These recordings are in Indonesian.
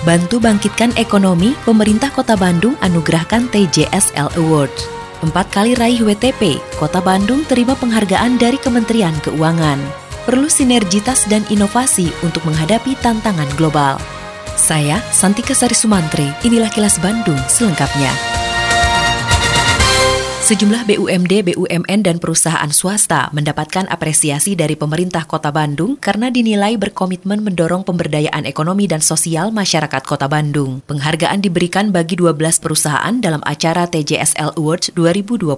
Bantu bangkitkan ekonomi, pemerintah Kota Bandung anugerahkan TJSL Award. Empat kali raih WTP, Kota Bandung terima penghargaan dari Kementerian Keuangan. Perlu sinergitas dan inovasi untuk menghadapi tantangan global. Saya, Santika Sari Sumantri, inilah kilas Bandung selengkapnya. Sejumlah BUMD, BUMN, dan perusahaan swasta mendapatkan apresiasi dari pemerintah Kota Bandung karena dinilai berkomitmen mendorong pemberdayaan ekonomi dan sosial masyarakat Kota Bandung. Penghargaan diberikan bagi 12 perusahaan dalam acara TJSL Awards 2022.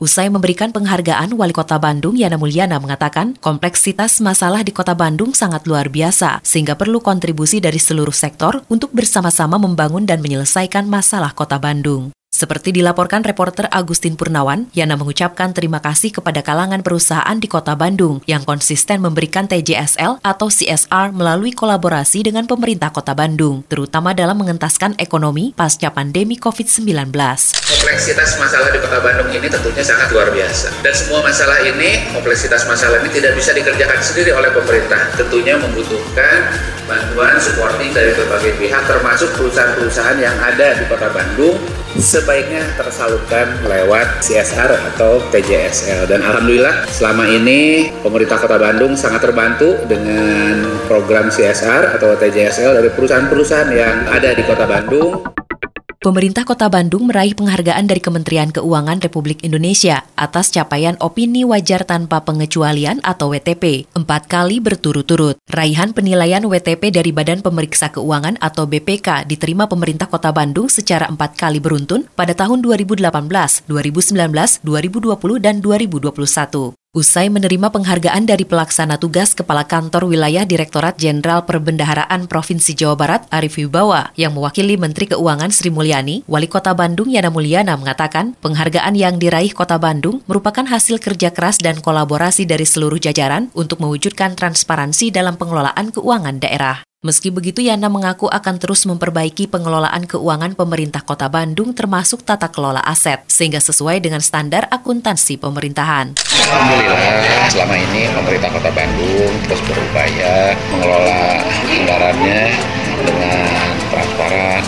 Usai memberikan penghargaan, Wali Kota Bandung Yana Mulyana mengatakan kompleksitas masalah di Kota Bandung sangat luar biasa, sehingga perlu kontribusi dari seluruh sektor untuk bersama-sama membangun dan menyelesaikan masalah Kota Bandung. Seperti dilaporkan reporter Agustin Purnawan, Yana mengucapkan terima kasih kepada kalangan perusahaan di Kota Bandung yang konsisten memberikan TJSL atau CSR melalui kolaborasi dengan pemerintah Kota Bandung, terutama dalam mengentaskan ekonomi pasca pandemi COVID-19. Kompleksitas masalah di Kota Bandung ini tentunya sangat luar biasa. Dan semua masalah ini, kompleksitas masalah ini tidak bisa dikerjakan sendiri oleh pemerintah. Tentunya membutuhkan bantuan supporting dari berbagai pihak termasuk perusahaan-perusahaan yang ada di Kota Bandung sebaiknya tersalurkan lewat CSR atau TJSL dan alhamdulillah selama ini pemerintah Kota Bandung sangat terbantu dengan program CSR atau TJSL dari perusahaan-perusahaan yang ada di Kota Bandung. Pemerintah Kota Bandung meraih penghargaan dari Kementerian Keuangan Republik Indonesia atas capaian opini wajar tanpa pengecualian atau WTP empat kali berturut-turut. Raihan penilaian WTP dari Badan Pemeriksa Keuangan atau BPK diterima pemerintah Kota Bandung secara empat kali beruntun pada tahun 2018, 2019, 2020, dan 2021. Usai menerima penghargaan dari pelaksana tugas Kepala Kantor Wilayah Direktorat Jenderal Perbendaharaan Provinsi Jawa Barat Arif Wibawa yang mewakili Menteri Keuangan Sri Mulyani, Wali Kota Bandung Yana Mulyana mengatakan penghargaan yang diraih Kota Bandung merupakan hasil kerja keras dan kolaborasi dari seluruh jajaran untuk mewujudkan transparansi dalam pengelolaan keuangan daerah. Meski begitu, Yana mengaku akan terus memperbaiki pengelolaan keuangan pemerintah Kota Bandung termasuk tata kelola aset, sehingga sesuai dengan standar akuntansi pemerintahan. Alhamdulillah selama ini pemerintah Kota Bandung terus berupaya mengelola anggarannya dengan transparan,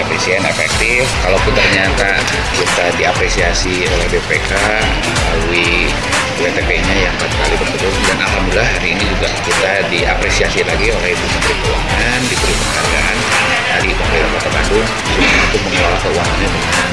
efisien, efektif. Kalaupun ternyata kita diapresiasi oleh BPK melalui WTP-nya yang empat kali berturut dan alhamdulillah hari ini juga kita diapresiasi lagi oleh Ibu Menteri Keuangan diberi penghargaan dari pemerintah Kota Bandung untuk mengelola keuangannya dengan.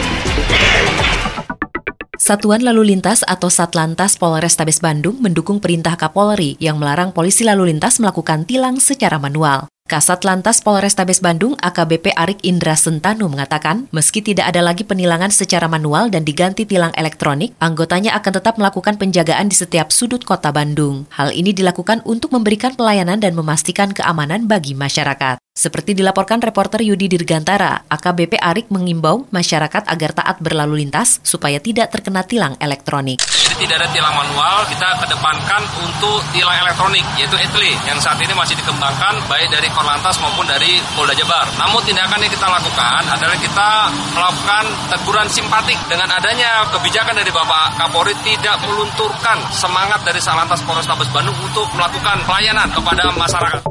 Satuan Lalu Lintas atau Satlantas Polrestabes Bandung mendukung perintah Kapolri yang melarang polisi lalu lintas melakukan tilang secara manual. Kasat Lantas Polrestabes Bandung AKBP Arik Indra Sentanu mengatakan, meski tidak ada lagi penilangan secara manual dan diganti tilang elektronik, anggotanya akan tetap melakukan penjagaan di setiap sudut kota Bandung. Hal ini dilakukan untuk memberikan pelayanan dan memastikan keamanan bagi masyarakat. Seperti dilaporkan reporter Yudi Dirgantara, AKBP Arik mengimbau masyarakat agar taat berlalu lintas supaya tidak terkena tilang elektronik. Jadi tidak ada tilang manual, kita kedepankan untuk tilang elektronik, yaitu ETLI, yang saat ini masih dikembangkan baik dari Korlantas maupun dari Polda Jabar. Namun tindakan yang kita lakukan adalah kita melakukan teguran simpatik dengan adanya kebijakan dari Bapak Kapolri tidak melunturkan semangat dari Salantas Polrestabes Bandung untuk melakukan pelayanan kepada masyarakat.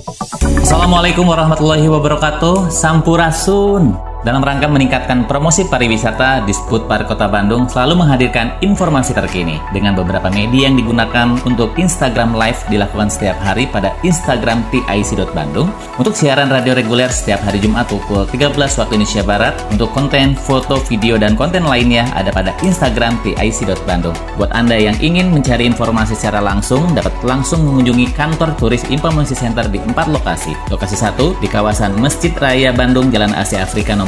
Assalamualaikum warahmatullahi wabarakatuh Sampurasun dalam rangka meningkatkan promosi pariwisata, Disput Park Kota Bandung selalu menghadirkan informasi terkini dengan beberapa media yang digunakan untuk Instagram Live dilakukan setiap hari pada Instagram TIC.Bandung untuk siaran radio reguler setiap hari Jumat pukul 13 waktu Indonesia Barat untuk konten, foto, video, dan konten lainnya ada pada Instagram TIC.Bandung. Buat Anda yang ingin mencari informasi secara langsung, dapat langsung mengunjungi kantor turis Informasi Center di empat lokasi. Lokasi satu di kawasan Masjid Raya Bandung, Jalan Asia Afrika nomor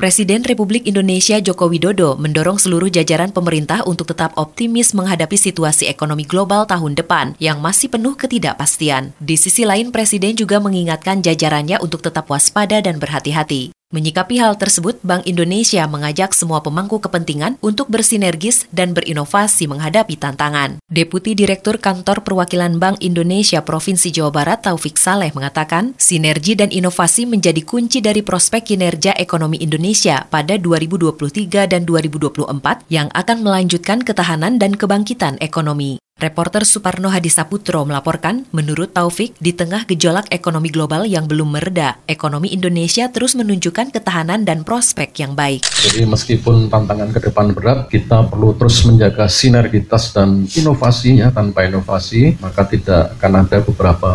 Presiden Republik Indonesia Joko Widodo mendorong seluruh jajaran pemerintah untuk tetap optimis menghadapi situasi ekonomi global tahun depan yang masih penuh ketidakpastian. Di sisi lain, Presiden juga mengingatkan jajarannya untuk tetap waspada dan berhati-hati. Menyikapi hal tersebut, Bank Indonesia mengajak semua pemangku kepentingan untuk bersinergis dan berinovasi menghadapi tantangan. Deputi Direktur Kantor Perwakilan Bank Indonesia Provinsi Jawa Barat Taufik Saleh mengatakan, sinergi dan inovasi menjadi kunci dari prospek kinerja ekonomi Indonesia pada 2023 dan 2024 yang akan melanjutkan ketahanan dan kebangkitan ekonomi. Reporter Suparno Hadisaputro melaporkan, menurut Taufik, di tengah gejolak ekonomi global yang belum mereda, ekonomi Indonesia terus menunjukkan ketahanan dan prospek yang baik. Jadi meskipun tantangan ke depan berat, kita perlu terus menjaga sinergitas dan inovasi ya. Tanpa inovasi, maka tidak akan ada beberapa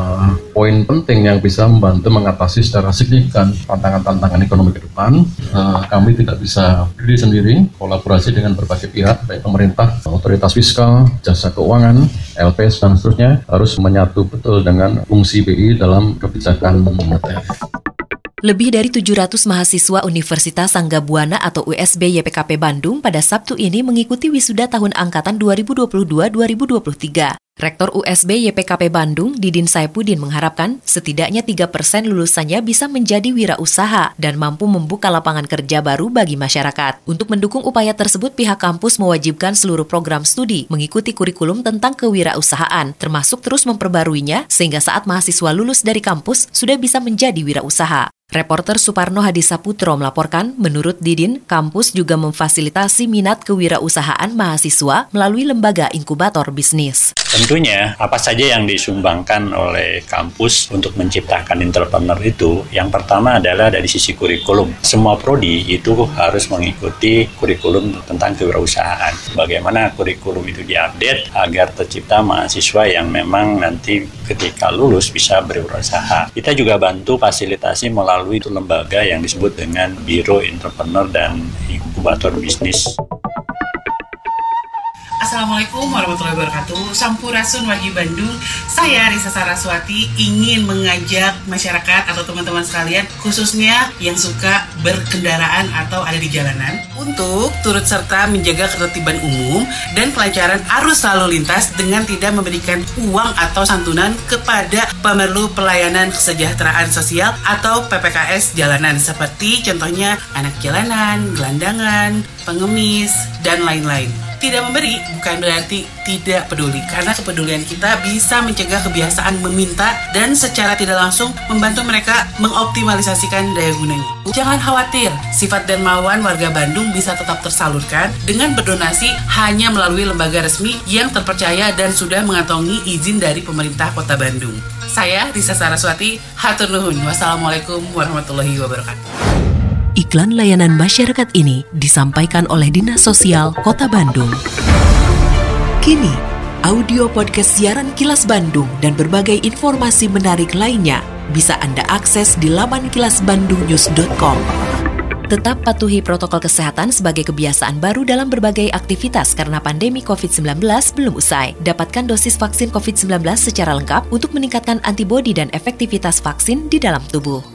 poin penting yang bisa membantu mengatasi secara signifikan tantangan-tantangan ekonomi ke depan. Uh, kami tidak bisa berdiri sendiri, kolaborasi dengan berbagai pihak, baik pemerintah, otoritas fiskal, jasa keuangan, LPS dan seterusnya harus menyatu betul dengan fungsi BI dalam kebijakan moneter. Lebih dari 700 mahasiswa Universitas Sangga Buana atau USB YPKP Bandung pada Sabtu ini mengikuti wisuda tahun angkatan 2022-2023. Rektor USB YPKP Bandung, Didin Saipudin mengharapkan setidaknya 3 persen lulusannya bisa menjadi wirausaha dan mampu membuka lapangan kerja baru bagi masyarakat. Untuk mendukung upaya tersebut, pihak kampus mewajibkan seluruh program studi mengikuti kurikulum tentang kewirausahaan, termasuk terus memperbaruinya sehingga saat mahasiswa lulus dari kampus sudah bisa menjadi wirausaha. Reporter Suparno Hadisaputro melaporkan, menurut Didin, kampus juga memfasilitasi minat kewirausahaan mahasiswa melalui lembaga inkubator bisnis. Tentunya, apa saja yang disumbangkan oleh kampus untuk menciptakan entrepreneur itu, yang pertama adalah dari sisi kurikulum. Semua prodi itu harus mengikuti kurikulum tentang kewirausahaan. Bagaimana kurikulum itu diupdate agar tercipta mahasiswa yang memang nanti ketika lulus bisa berwirausaha. Kita juga bantu fasilitasi melalui melalui lembaga yang disebut dengan Biro Entrepreneur dan Inkubator Bisnis. Assalamualaikum warahmatullahi wabarakatuh. Sampurasun Wahyu Bandung. Saya Risa Saraswati ingin mengajak masyarakat atau teman-teman sekalian Khususnya yang suka berkendaraan atau ada di jalanan Untuk turut serta menjaga ketertiban umum Dan kelancaran arus lalu lintas Dengan tidak memberikan uang atau santunan kepada pemerlu pelayanan kesejahteraan sosial Atau PPKS jalanan Seperti contohnya anak jalanan, gelandangan, pengemis, dan lain-lain tidak memberi bukan berarti tidak peduli karena kepedulian kita bisa mencegah kebiasaan meminta dan secara tidak langsung membantu mereka mengoptimalisasikan daya gunanya. Jangan khawatir, sifat dan mauan warga Bandung bisa tetap tersalurkan dengan berdonasi hanya melalui lembaga resmi yang terpercaya dan sudah mengantongi izin dari pemerintah Kota Bandung. Saya Risa Saraswati, hatur nuhun. Wassalamualaikum warahmatullahi wabarakatuh. Iklan layanan masyarakat ini disampaikan oleh Dinas Sosial Kota Bandung. Kini, audio podcast siaran Kilas Bandung dan berbagai informasi menarik lainnya bisa Anda akses di laman kilasbandungnews.com. Tetap patuhi protokol kesehatan sebagai kebiasaan baru dalam berbagai aktivitas karena pandemi COVID-19 belum usai. Dapatkan dosis vaksin COVID-19 secara lengkap untuk meningkatkan antibodi dan efektivitas vaksin di dalam tubuh.